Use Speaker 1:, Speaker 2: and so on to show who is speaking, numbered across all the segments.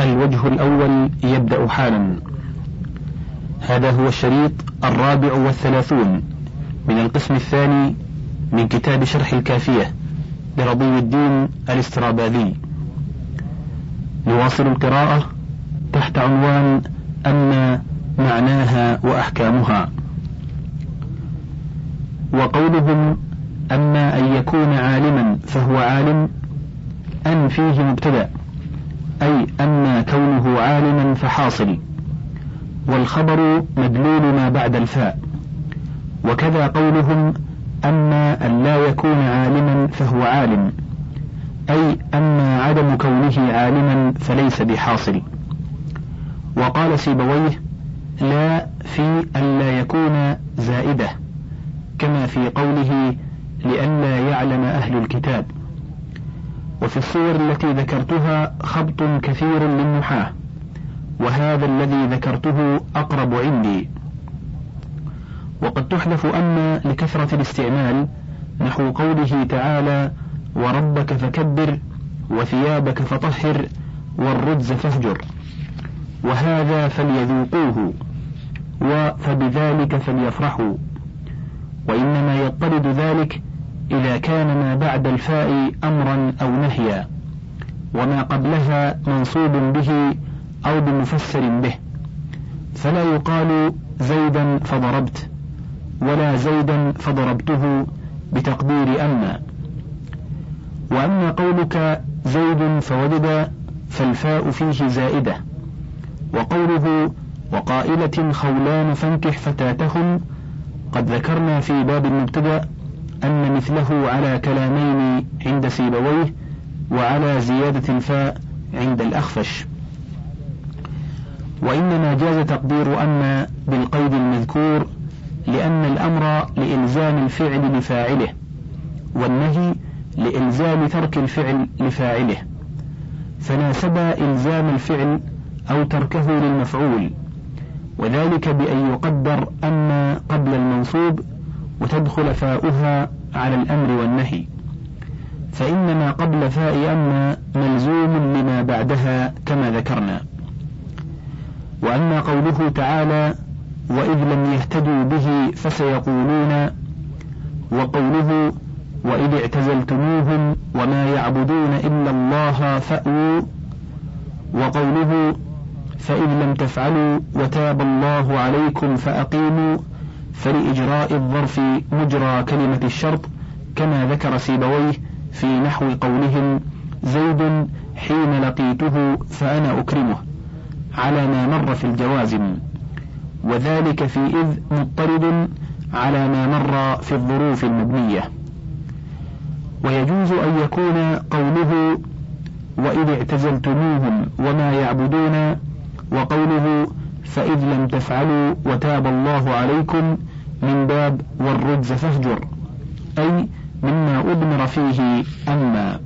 Speaker 1: الوجه الأول يبدأ حالا. هذا هو الشريط الرابع والثلاثون من القسم الثاني من كتاب شرح الكافية لرضي الدين الاستراباذي نواصل القراءة تحت عنوان أن معناها وأحكامها. وقولهم أما أن يكون عالما فهو عالم أن فيه مبتدأ. أي أما كونه عالما فحاصل والخبر مدلول ما بعد الفاء. وكذا قولهم أما أن لا يكون عالما فهو عالم أي أما عدم كونه عالما فليس بحاصل. وقال سيبويه لا في أن لا يكون زائدة كما في قوله لئلا يعلم أهل الكتاب. وفي الصور التي ذكرتها خبط كثير للنحاة وهذا الذي ذكرته أقرب عندي. وقد تحذف أما لكثرة الاستعمال نحو قوله تعالى وربك فكبر وثيابك فطهر والرجز فاهجر وهذا فليذوقوه وفبذلك فليفرحوا. وإنما يضطرد ذلك إذا كان ما بعد الفاء أمرا أو نهيا وما قبلها منصوب به أو بمفسر به. فلا يقال زيدا فضربت ولا زيدا فضربته بتقدير أما. وأما قولك زيد فوجد فالفاء فيه زائدة. وقوله وقائلة خولان فانكح فتاتهم قد ذكرنا في باب المبتدأ أن مثله على كلامين عند سيبويه وعلى زيادة الفاء عند الأخفش. وإنما جاز تقدير أن بالقيد المذكور لأن الأمر لإلزام الفعل لفاعله والنهي لإلزام ترك الفعل لفاعله. فناسب إلزام الفعل أو تركه للمفعول وذلك بأن يقدر أن قبل المنصوب وتدخل فاؤها على الأمر والنهي. فإن ما قبل فاء أما ملزوم لما بعدها كما ذكرنا. وأما قوله تعالى وإذ لم يهتدوا به فسيقولون. وقوله وإذ اعتزلتموهم وما يعبدون إلا الله فأووا. وقوله فإن لم تفعلوا وتاب الله عليكم فأقيموا. فلإجراء الظرف مجرى كلمة الشرط كما ذكر سيبويه في نحو قولهم زيد حين لقيته فأنا أكرمه على ما مر في الجوازم وذلك في إذ مضطرد على ما مر في الظروف المبنية. ويجوز أن يكون قوله وإذ اعتزلتموهم وما يعبدون وقوله فإذ لم تفعلوا وتاب الله عليكم من باب والرجز فاهجر أي مما أضمر فيه أما.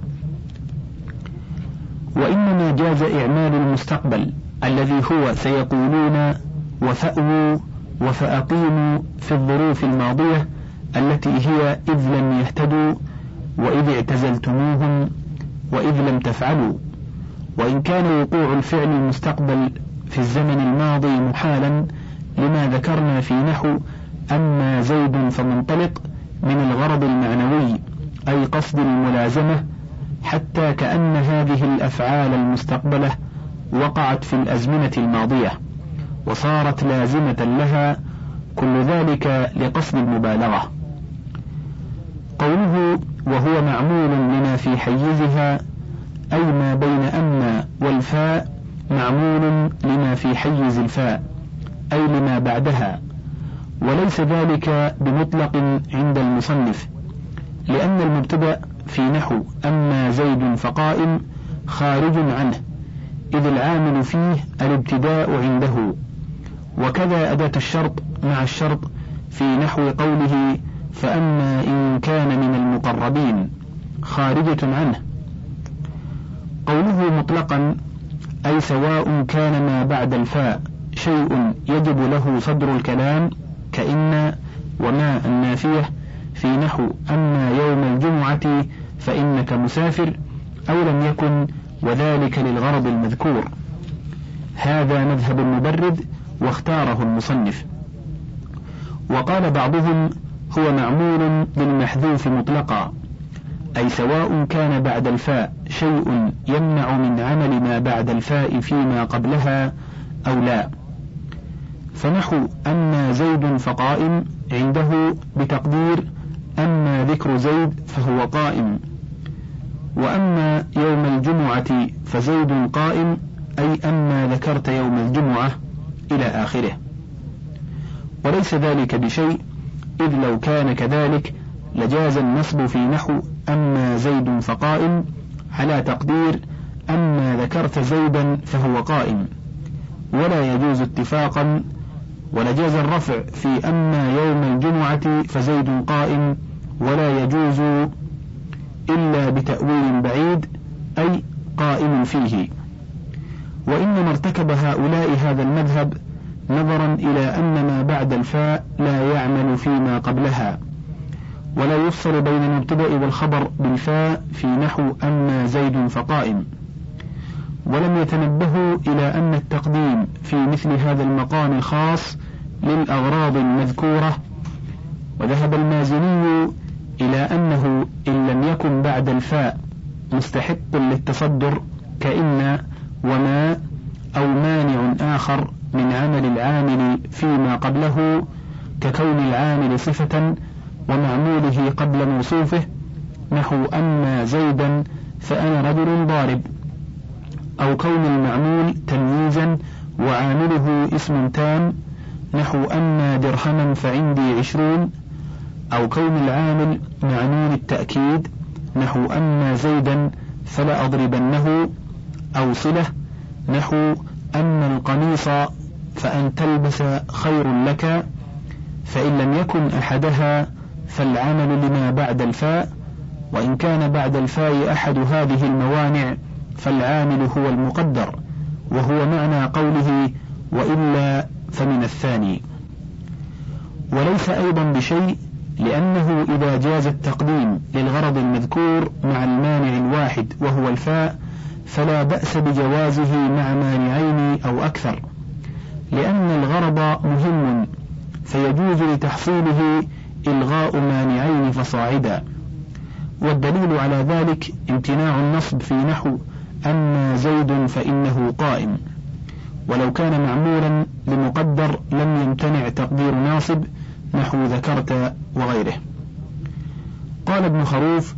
Speaker 1: وإنما جاز إعمال المستقبل الذي هو سيقولون وفأووا وفأقيموا في الظروف الماضية التي هي إذ لم يهتدوا وإذ اعتزلتموهم وإذ لم تفعلوا. وإن كان وقوع الفعل المستقبل في الزمن الماضي محالا لما ذكرنا في نحو أما زيد فمنطلق من الغرض المعنوي أي قصد الملازمة حتى كأن هذه الأفعال المستقبلة وقعت في الأزمنة الماضية وصارت لازمة لها كل ذلك لقصد المبالغة. قوله وهو معمول لما في حيزها أي ما بين أما والفاء معمول لما في حيز الفاء أي لما بعدها. وليس ذلك بمطلق عند المصنف لأن المبتدأ في نحو أما زيد فقائم خارج عنه إذ العامل فيه الابتداء عنده. وكذا أداة الشرط مع الشرط في نحو قوله فأما إن كان من المقربين خارجة عنه. قوله مطلقا أي سواء كان ما بعد الفاء شيء يجب له صدر الكلام كإن وما النافية في نحو أما يوم الجمعة فإنك مسافر أو لم يكن وذلك للغرض المذكور. هذا مذهب المبرد واختاره المصنف. وقال بعضهم هو معمول للمحذوف مطلقا أي سواء كان بعد الفاء شيء يمنع من عمل ما بعد الفاء فيما قبلها أو لا. فنحو أما زيد فقائم عنده بتقدير أما ذكر زيد فهو قائم. وأما يوم الجمعة فزيد قائم أي أما ذكرت يوم الجمعة إلى آخره. وليس ذلك بشيء إذ لو كان كذلك لجاز النصب في نحو أما زيد فقائم على تقدير أما ذكرت زيدا فهو قائم. ولا يجوز اتفاقا ولجاز الرفع في أما يوم الجمعة فزيد قائم ولا يجوز إلا بتأويل بعيد أي قائم فيه. وإنما ارتكب هؤلاء هذا المذهب نظرا إلى أن ما بعد الفاء لا يعمل فيما قبلها. ولا يفصل بين المبتدأ والخبر بالفاء في نحو أما زيد فقائم. ولم يتنبهوا إلى أن التقديم في مثل هذا المقام خاص للأغراض المذكورة وذهب المازني إلى أنه إن لم يكن بعد الفاء مستحق للتصدر كإن وما أو مانع آخر من عمل العامل فيما قبله ككون العامل صفة ومعموله قبل موصوفه نحو أما زيدا فأنا رجل ضارب. أو كون المعمول تمييزا وعامله اسم تام نحو أما درهما فعندي عشرون أو كون العامل معنون التأكيد نحو أما زيدا فلا أضربنه أو صلة نحو أما القميص فأن تلبس خير لك فإن لم يكن أحدها فالعمل لما بعد الفاء وإن كان بعد الفاء أحد هذه الموانع فالعامل هو المقدر وهو معنى قوله وإلا فمن الثاني. وليس أيضا بشيء لأنه إذا جاز التقديم للغرض المذكور مع المانع الواحد وهو الفاء فلا بأس بجوازه مع مانعين أو أكثر. لأن الغرض مهم فيجوز لتحصيله إلغاء مانعين فصاعدا. والدليل على ذلك امتناع النصب في نحو أما زيد فإنه قائم. ولو كان معمولا لمقدر لم يمتنع تقدير ناصب نحو ذكرت وغيره. قال ابن خروف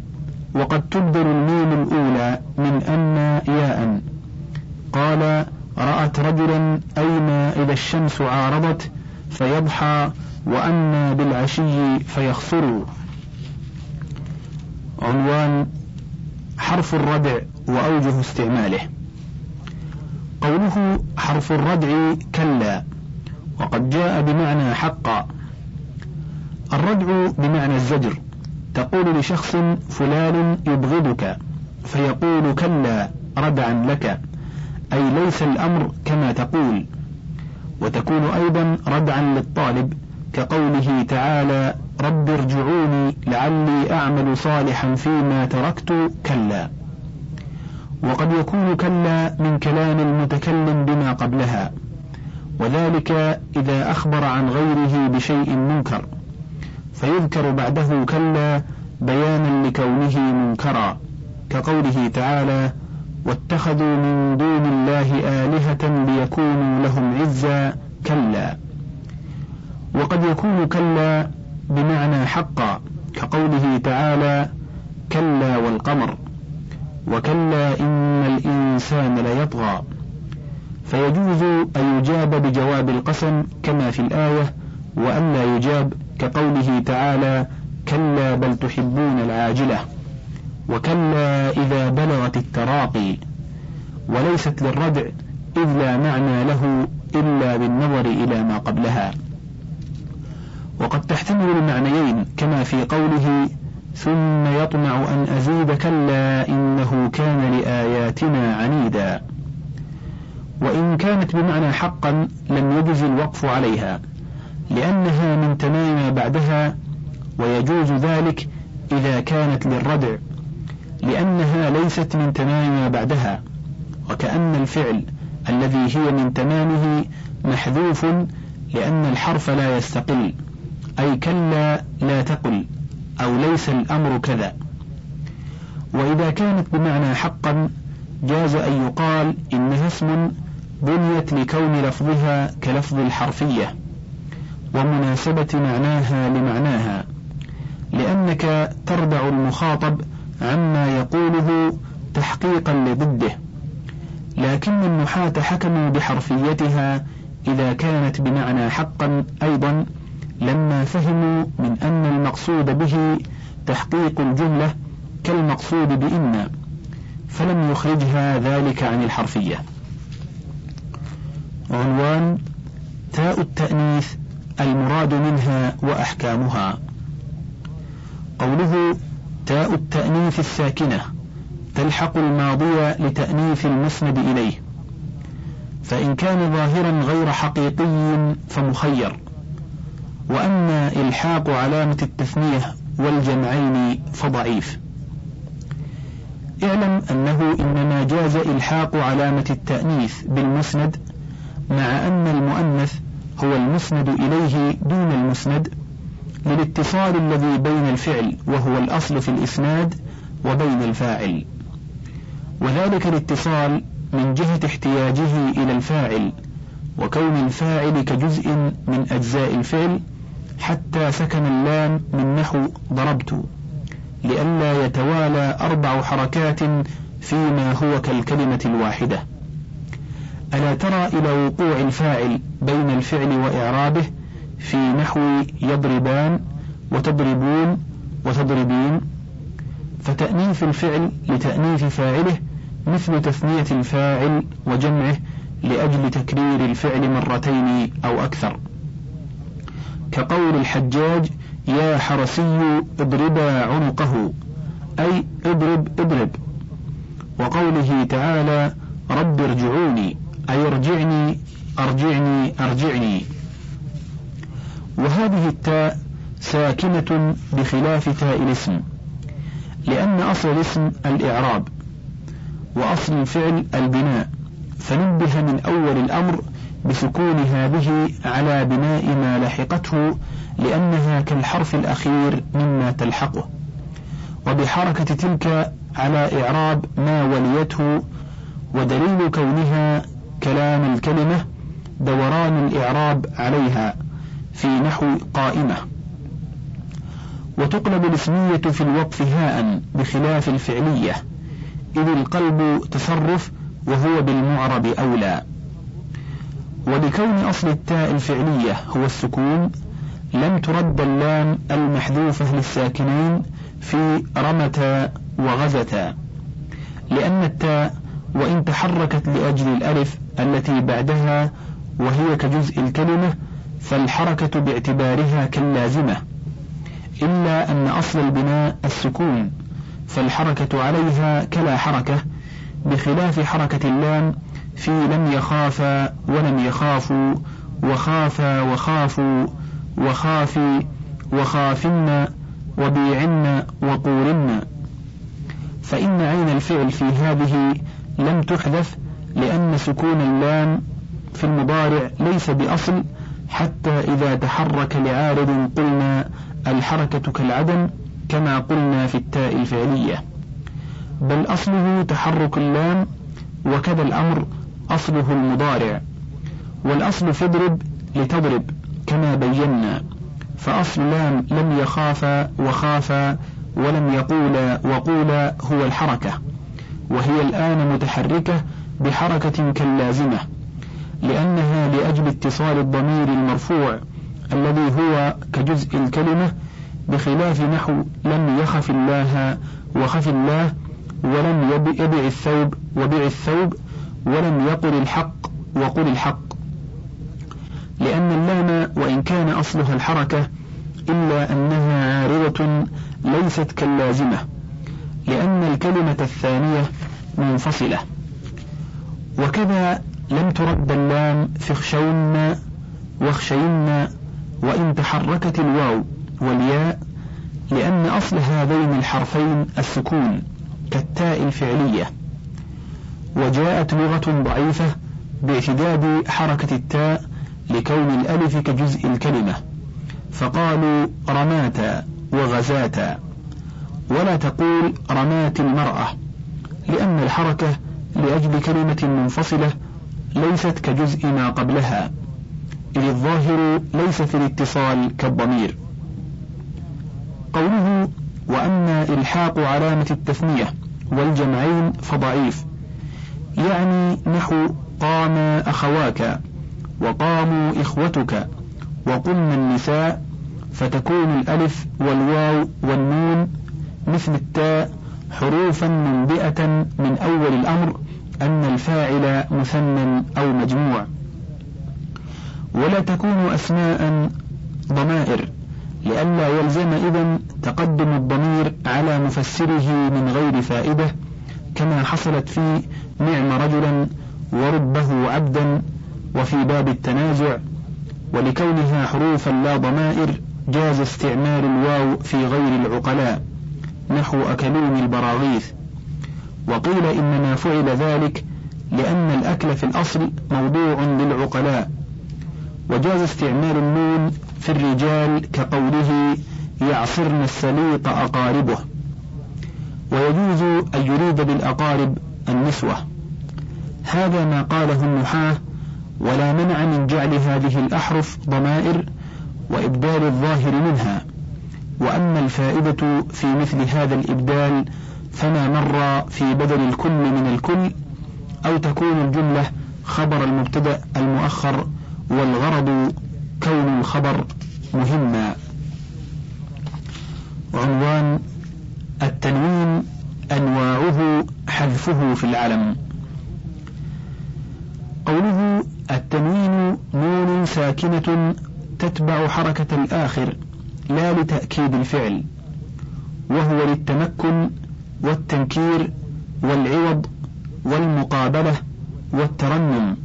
Speaker 1: وقد تبدل الميم الأولى من أن ياء قال رأت رجلا أيما إذا الشمس عارضت فيضحى وأما بالعشي فيخفر عنوان حرف الردع وأوجه استعماله قوله حرف الردع كلا وقد جاء بمعنى حقا. الردع بمعنى الزجر تقول لشخص فلان يبغضك فيقول كلا ردعا لك أي ليس الأمر كما تقول. وتكون أيضا ردعا للطالب كقوله تعالى رب ارجعوني لعلي أعمل صالحا فيما تركت كلا. وقد يكون كلا من كلام المتكلم بما قبلها. وذلك إذا أخبر عن غيره بشيء منكر. فيذكر بعده كلا بيانا لكونه منكرا كقوله تعالى واتخذوا من دون الله آلهة ليكونوا لهم عزا كلا. وقد يكون كلا بمعنى حقا كقوله تعالى كلا والقمر وكلا إن الإنسان ليطغى. فيجوز أن يجاب بجواب القسم كما في الآية وأن لا يجاب كقوله تعالى كلا بل تحبون العاجلة وكلا إذا بلغت التراقي. وليست للردع إذ لا معنى له إلا بالنظر إلى ما قبلها. وقد تحتمل المعنيين كما في قوله ثم يطمع أن أزيد كلا إنه كان لآياتنا عنيدا. وإن كانت بمعنى حقا لم يجز الوقف عليها لأنها من تمام ما بعدها ويجوز ذلك إذا كانت للردع لأنها ليست من تمام ما بعدها وكأن الفعل الذي هي من تمامه محذوف لأن الحرف لا يستقل أي كلا لا تقل. أو ليس الأمر كذا. وإذا كانت بمعنى حقا جاز أن يقال إنها اسم بنيت لكون لفظها كلفظ الحرفية ومناسبة معناها لمعناها لأنك تردع المخاطب عما يقوله تحقيقا لضده. لكن النحاة حكموا بحرفيتها إذا كانت بمعنى حقا أيضا لما فهموا من أن المقصود به تحقيق الجملة كالمقصود بإن فلم يخرجها ذلك عن الحرفية. عنوان تاء التأنيث المراد منها وأحكامها. قوله تاء التأنيث الساكنة تلحق الماضية لتأنيث المسند إليه فإن كان ظاهرا غير حقيقي فمخير. وأما إلحاق علامة التثنية والجمعين فضعيف. اعلم أنه إنما جاز إلحاق علامة التأنيث بالمسند مع أن المؤنث هو المسند إليه دون المسند للاتصال الذي بين الفعل وهو الأصل في الإسناد وبين الفاعل. وذلك الاتصال من جهة احتياجه إلى الفاعل وكون الفاعل كجزء من أجزاء الفعل حتى سكن اللام من نحو ضربت لئلا يتوالى أربع حركات فيما هو كالكلمة الواحدة. ألا ترى إلى وقوع الفاعل بين الفعل وإعرابه في نحو يضربان وتضربون وتضربين؟ فتأنيث الفعل لتأنيث فاعله مثل تثنية الفاعل وجمعه لأجل تكرير الفعل مرتين أو أكثر. كقول الحجاج يا حرسي اضربا عنقه. أي اضرب اضرب. وقوله تعالى رب ارجعوني أي ارجعني أرجعني أرجعني. وهذه التاء ساكنة بخلاف تاء الاسم لأن أصل الاسم الإعراب وأصل الفعل البناء. فنبه من أول الأمر بسكون هذه على بناء ما لحقته لأنها كالحرف الأخير مما تلحقه. وبحركة تلك على إعراب ما وليته ودليل كونها كلام الكلمة دوران الإعراب عليها في نحو قائمة. وتقلب الاسمية في الوقف هاء بخلاف الفعلية إذ القلب تصرف وهو بالمعرب أولى. ولكون أصل التاء الفعلية هو السكون لم ترد اللام المحذوفة للساكنين في رمتا وغزتا. لأن التاء وإن تحركت لأجل الألف التي بعدها وهي كجزء الكلمة فالحركة باعتبارها كاللازمة. إلا أن أصل البناء السكون فالحركة عليها كلا حركة بخلاف حركة اللام في لم يخافا ولم يخافوا وخافا وخافوا وخافي وخافن وبيعن وقورن. فإن عين الفعل في هذه لم تحذف لأن سكون اللام في المضارع ليس بأصل حتى إذا تحرك لعارض قلنا الحركة كالعدم كما قلنا في التاء الفعلية. بل أصله تحرك اللام وكذا الأمر أصله المضارع والأصل في اضرب لتضرب كما بينا فأصل لام لم يخافا وخافا ولم يقولا وقولا هو الحركة وهي الآن متحركة بحركة كاللازمة لأنها لأجل اتصال الضمير المرفوع الذي هو كجزء الكلمة بخلاف نحو لم يخف الله وخف الله ولم يبع الثوب وبع الثوب ولم يقل الحق وقل الحق. لأن اللام وإن كان أصلها الحركة إلا أنها عارضة ليست كاللازمة لأن الكلمة الثانية منفصلة. وكذا لم ترد اللام في اخشون واخشين وإن تحركت الواو والياء لأن أصل هذين الحرفين السكون كالتاء الفعلية. وجاءت لغة ضعيفة باعتداد حركة التاء لكون الألف كجزء الكلمة. فقالوا رماتا وغزاتا. ولا تقول رمات المرأة لأن الحركة لأجل كلمة منفصلة ليست كجزء ما قبلها. إذ الظاهر ليس في الاتصال كالضمير. قوله وأما إلحاق علامة التثنية والجمعين فضعيف يعني نحو قام أخواك وقاموا إخوتك وقمنا النساء فتكون الألف والواو والنون مثل التاء حروفا منبئة من أول الأمر أن الفاعل مثنى أو مجموع. ولا تكون أسماء ضمائر لئلا يلزم إذا تقدم الضمير على مفسره من غير فائدة كما حصلت في نعم رجلا وربه عبدا وفي باب التنازع ولكونها حروفا لا ضمائر جاز استعمال الواو في غير العقلاء نحو أكلون البراغيث. وقيل إنما فعل ذلك لأن الأكل في الأصل موضوع للعقلاء. وجاز استعمال النون في الرجال كقوله يعصرن السليط أقاربه. ويجوز أن يريد بالأقارب النسوة. هذا ما قاله النحاة ولا منع من جعل هذه الأحرف ضمائر وإبدال الظاهر منها. وأما الفائدة في مثل هذا الإبدال فما مر في بدل الكل من الكل أو تكون الجملة خبر المبتدأ المؤخر والغرض كون الخبر مهما. عنوان التنوين أنواعه حذفه في العلم. قوله التنوين نون ساكنة تتبع حركة الآخر لا لتأكيد الفعل وهو للتمكن والتنكير والعوض والمقابلة والترنم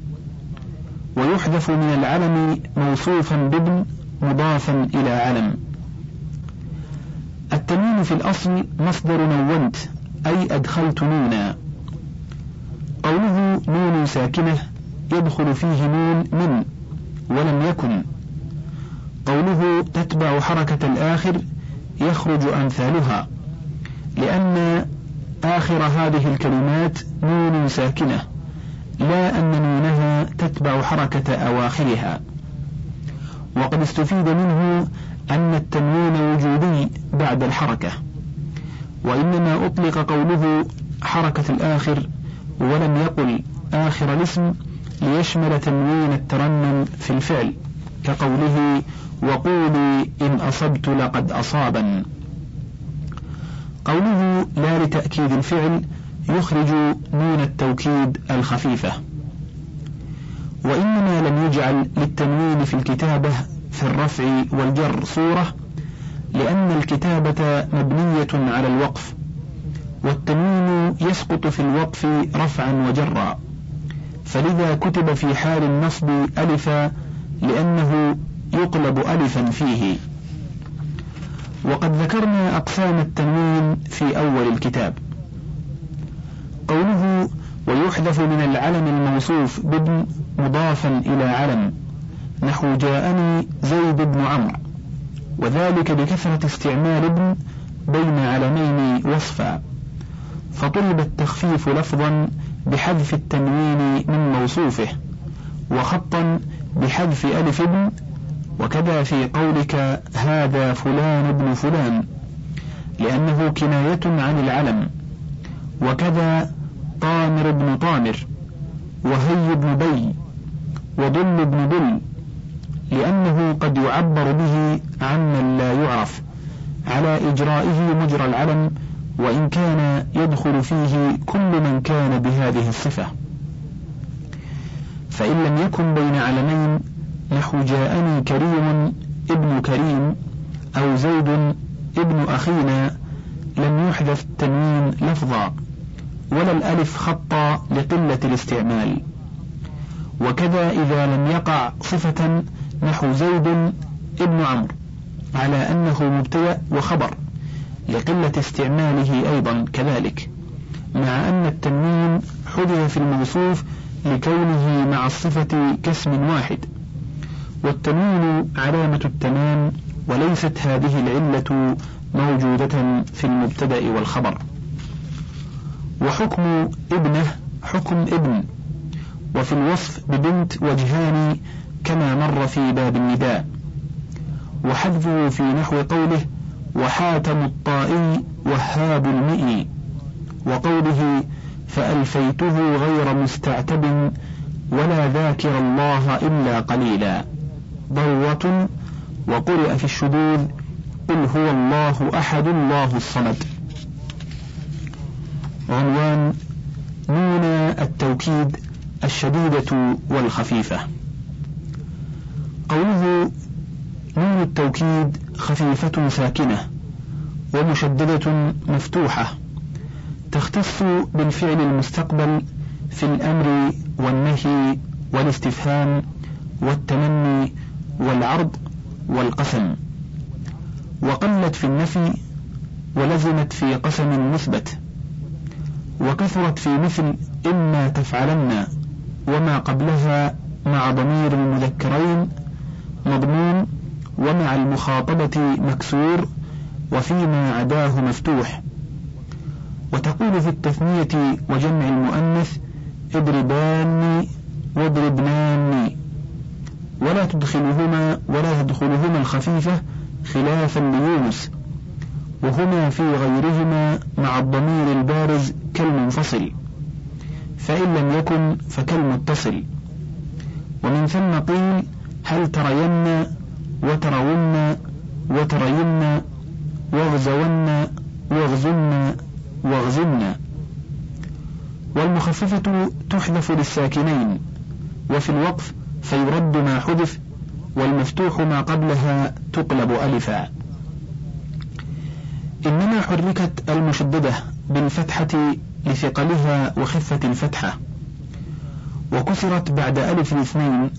Speaker 1: ويحذف من العلم موصوفا بابن مضافا إلى علم. التنوين في الأصل مصدر نونت أي أدخلت نونا. قوله نون ساكنة يدخل فيه نون من ولم يكن. قوله تتبع حركة الآخر يخرج أمثالها لأن آخر هذه الكلمات نون ساكنة لا أن نونها تتبع حركة أواخرها. وقد استفيد منه أن التنوين وجودي بعد الحركة وإنما أطلق قوله حركة الآخر ولم يقل آخر الاسم ليشمل تنوين الترنم في الفعل كقوله وقولي إن أصبت لقد أصابا قوله لا لتأكيد الفعل يخرج نون التوكيد الخفيفة. وإنما لم يجعل للتنوين في الكتابة في الرفع والجر صورة لأن الكتابة مبنية على الوقف والتنوين يسقط في الوقف رفعا وجرا. فلذا كتب في حال النصب ألفا لأنه يقلب ألفا فيه. وقد ذكرنا أقسام التنوين في أول الكتاب. قوله ويحذف من العلم الموصوف بابن مضافا إلى علم نحو جاءني زيد بن عمرو. وذلك بكثرة استعمال ابن بين علمين وصفا. فطلب التخفيف لفظا بحذف التنوين من موصوفه وخطا بحذف ألف ابن وكذا في قولك هذا فلان ابن فلان لأنه كناية عن العلم. وكذا طامر بن طامر وهي بن بي وضل بن دل لأنه قد يعبر به عمن لا يعرف على إجرائه مجرى العلم وإن كان يدخل فيه كل من كان بهذه الصفة. فإن لم يكن بين علمين نحو جاءني كريم ابن كريم أو زيد ابن أخينا لم يحذف التنوين لفظا ولا الألف خطا لقلة الاستعمال. وكذا إذا لم يقع صفة نحو زيد ابن عمرو على أنه مبتدأ وخبر لقلة استعماله أيضا كذلك مع أن التنوين حذف في الموصوف لكونه مع الصفة كاسم واحد والتنوين علامة التمام وليست هذه العلة موجودة في المبتدأ والخبر. وحكم ابنه حكم ابن وفي الوصف ببنت وجهان كما مر في باب النداء. وحذفه في نحو قوله وحاتم الطائي وهاب المئي. وقوله فألفيته غير مستعتب ولا ذاكر الله إلا قليلا. ضروة وقرئ في الشذوذ قل هو الله أحد الله الصمد. عنوان نون التوكيد الشديدة والخفيفة. قوله نون التوكيد خفيفة ساكنة ومشددة مفتوحة تختص بالفعل المستقبل في الأمر والنهي والاستفهام والتمني والعرض والقسم. وقلت في النفي ولزمت في قسم مثبت. وكثرت في مثل إما تفعلن وما قبلها مع ضمير المذكرين مضمون ومع المخاطبة مكسور وفيما عداه مفتوح. وتقول في التثنية وجمع المؤنث اضربان واضربنان. ولا تدخلهما ولا تدخلهما الخفيفة خلافا ليونس. وهما في غيرهما مع الضمير البارز كالمنفصل. فإن لم يكن فكالمتصل. ومن ثم قيل هل ترين وترون وترين واغزون واغزن واغزن؟ والمخففة تحذف للساكنين وفي الوقف فيرد ما حذف والمفتوح ما قبلها تقلب ألفا. إنما حركت المشددة بالفتحة لثقلها وخفة الفتحة وكسرت بعد ألف الاثنين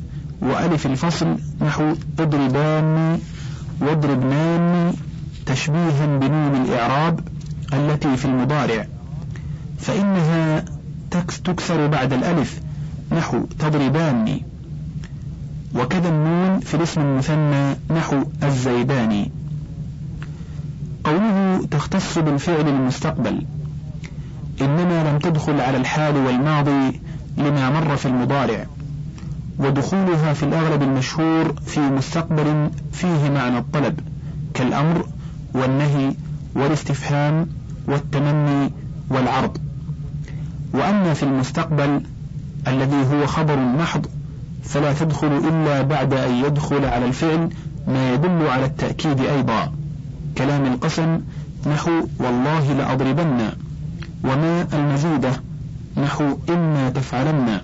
Speaker 1: وألف الفصل نحو اضربان واضربنان تشبيها بنون الإعراب التي في المضارع فإنها تكسر بعد الألف نحو تضربان وكذا النون في الاسم المثنى نحو الزيدان. قوله تختص بالفعل المستقبل إنما لم تدخل على الحال والماضي لما مر في المضارع. ودخولها في الأغلب المشهور في مستقبل فيه معنى الطلب كالأمر والنهي والاستفهام والتمني والعرض. وأما في المستقبل الذي هو خبر محض فلا تدخل إلا بعد أن يدخل على الفعل ما يدل على التأكيد أيضا. كلام القسم نحو والله لأضربن وما المزيدة نحو إما تفعلن.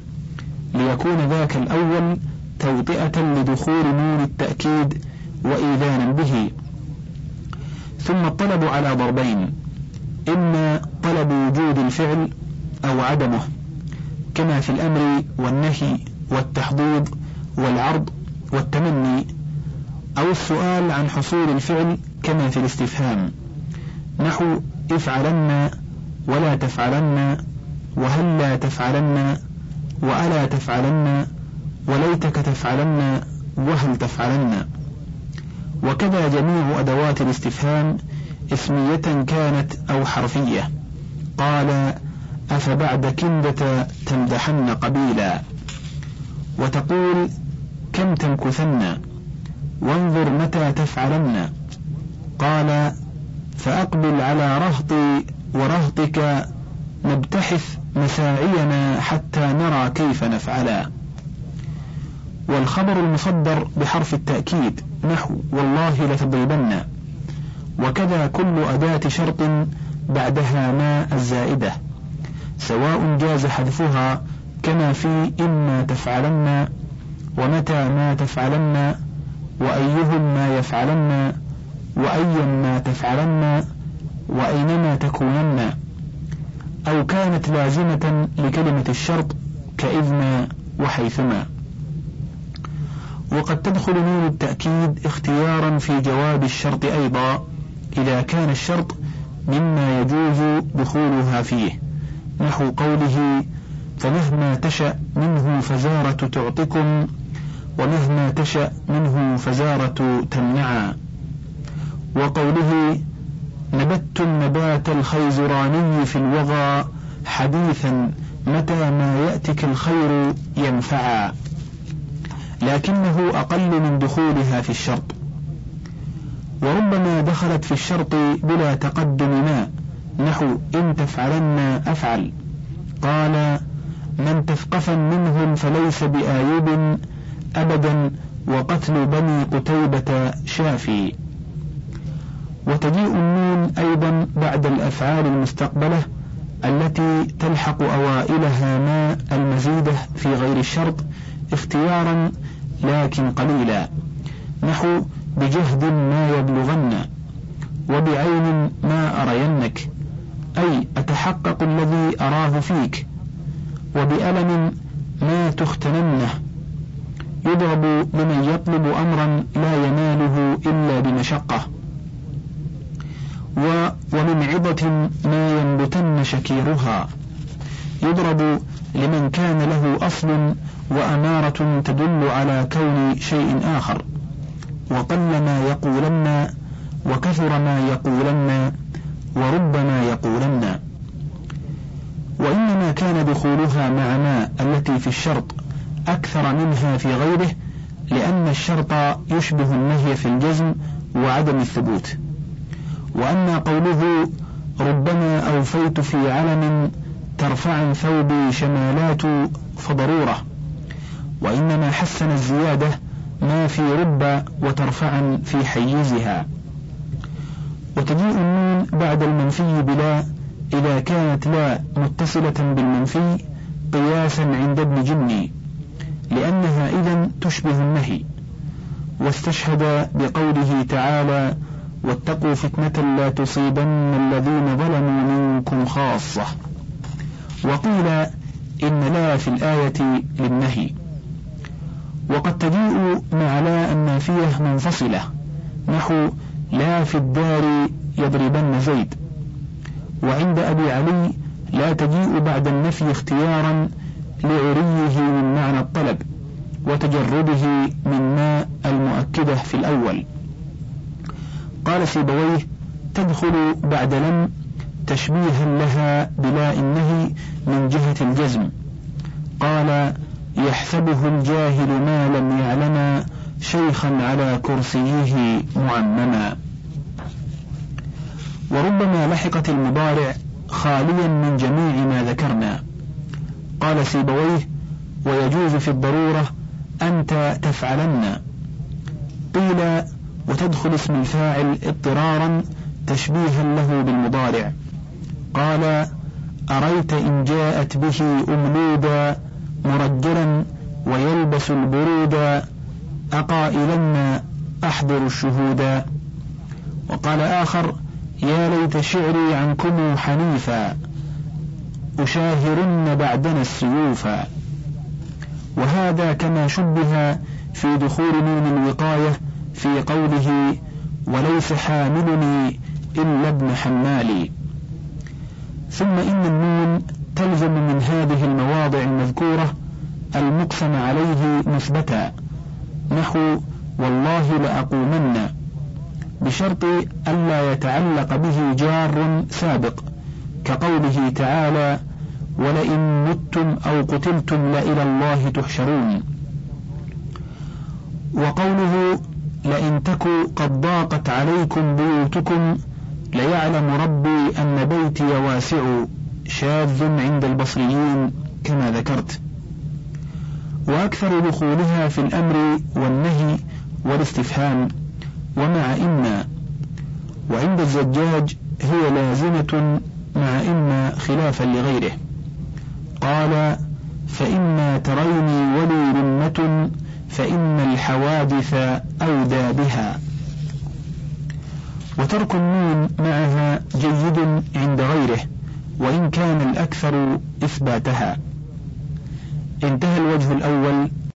Speaker 1: ليكون ذاك الأول توطئة لدخول نون التأكيد وإيذانا به. ثم الطلب على ضربين. إما طلب وجود الفعل أو عدمه كما في الأمر والنهي والتحضيض والعرض والتمني أو السؤال عن حصول الفعل كما في الاستفهام. نحو افعلن ولا تفعلن وهل لا تفعلن وألا تفعلن وليتك تفعلن وهل تفعلن. وكذا جميع أدوات الاستفهام اسمية كانت أو حرفية. قال أفبعد كندة تمدحن قبيلا. وتقول كم تمكثن؟ وانظر متى تفعلن. قال فأقبل على رهطي ورهطك نبتحث مساعينا حتى نرى كيف نفعلا. والخبر المصدر بحرف التأكيد نحو والله لتضربن. وكذا كل أداة شرط بعدها ما الزائدة. سواء جاز حذفها كما في إما تفعلن ومتى ما تفعلن وأيهم ما يفعلن وأيا ما تفعلن وأينما تكونن. أو كانت لازمة لكلمة الشرط كإذن وحيثما. وقد تدخل نون التأكيد اختيارا في جواب الشرط أيضا إذا كان الشرط مما يجوز دخولها فيه. نحو قوله فمهما تشأ منه فزارة تعطكم ومهما تشأ منه فزارة تمنعا وقوله نبت النبات الخيزراني في الوغى حديثا متى ما يأتك الخير ينفعا. لكنه أقل من دخولها في الشرط. وربما دخلت في الشرط بلا تقدم ما نحو إن تفعلن أفعل. قال من تثقفا منهم فليس بآيب أبدا وقتل بني قتيبة شافي. وتجيء النون أيضا بعد الأفعال المستقبلة التي تلحق أوائلها ما المزيدة في غير الشرط اختيارا لكن قليلا. نحو بجهد ما يبلغن وبعين ما أرينك أي أتحقق الذي أراه فيك وبألم ما تختننه. يضرب لمن يطلب أمرا لا يناله إلا بمشقة. ومن عظة ما ينبتن شكيرها. يضرب لمن كان له أصل وأمارة تدل على كون شيء آخر. وقل ما يقولن وكثر ما يقولن وربما يقولن. وإنما كان دخولها مع ما التي في الشرط أكثر منها في غيره لأن الشرط يشبه النهي في الجزم وعدم الثبوت. وأما قوله ربما أوفيت في علم ترفع ثوبي شمالات فضرورة وإنما حسن الزيادة ما في رب وترفعا في حيزها وتجيء النون بعد المنفي بلا إذا كانت لا متصلة بالمنفي قياسا عند ابن جني لأنها إذا تشبه النهي واستشهد بقوله تعالى واتقوا فتنة لا تصيبن الذين ظلموا منكم خاصة. وقيل إن لا في الآية للنهي. وقد تجيء مع لا النافية منفصلة. نحو لا في الدار يضربن زيد. وعند أبي علي لا تجيء بعد النفي اختيارا لعريه من معنى الطلب وتجرده من ماء المؤكدة في الأول. قال سيبويه تدخل بعد لم تشبيها لها بلاء النهي من جهة الجزم. قال يحسبه الجاهل ما لم يعلم شيخا على كرسيه معمما. وربما لحقت المضارع خاليا من جميع ما ذكرنا. قال سيبويه ويجوز في الضرورة أنت تفعلن. قيل وتدخل اسم الفاعل اضطرارا تشبيها له بالمضارع. قال أريت إن جاءت به أملودا مرجلا ويلبس البرودا أقائلن أحضر الشهودا وقال آخر يا ليت شعري عنكم حنيفا أشاهرن بعدنا السيوفا. وهذا كما شبه في دخول نون الوقاية في قوله وليس حاملني إلا ابن حمالي ثم إن النون تلزم من هذه المواضع المذكورة المقسم عليه مثبتا نحو والله لأقومن بشرط ألا يتعلق به جار سابق كقوله تعالى ولئن متم أو قتلتم لإلى الله تحشرون وقوله لئن تكوا قد ضاقت عليكم بيوتكم ليعلم ربي أن بيتي واسع شاذ عند البصريين كما ذكرت. وأكثر دخولها في الأمر والنهي والاستفهام ومع إما وعند الزجاج هي لازمة مع إما خلافا لغيره. قال فإما تريني ولي رمة فإن الحوادث أودى بها. وترك النون معها جيد عند غيره وإن كان الأكثر إثباتها. انتهى الوجه الأول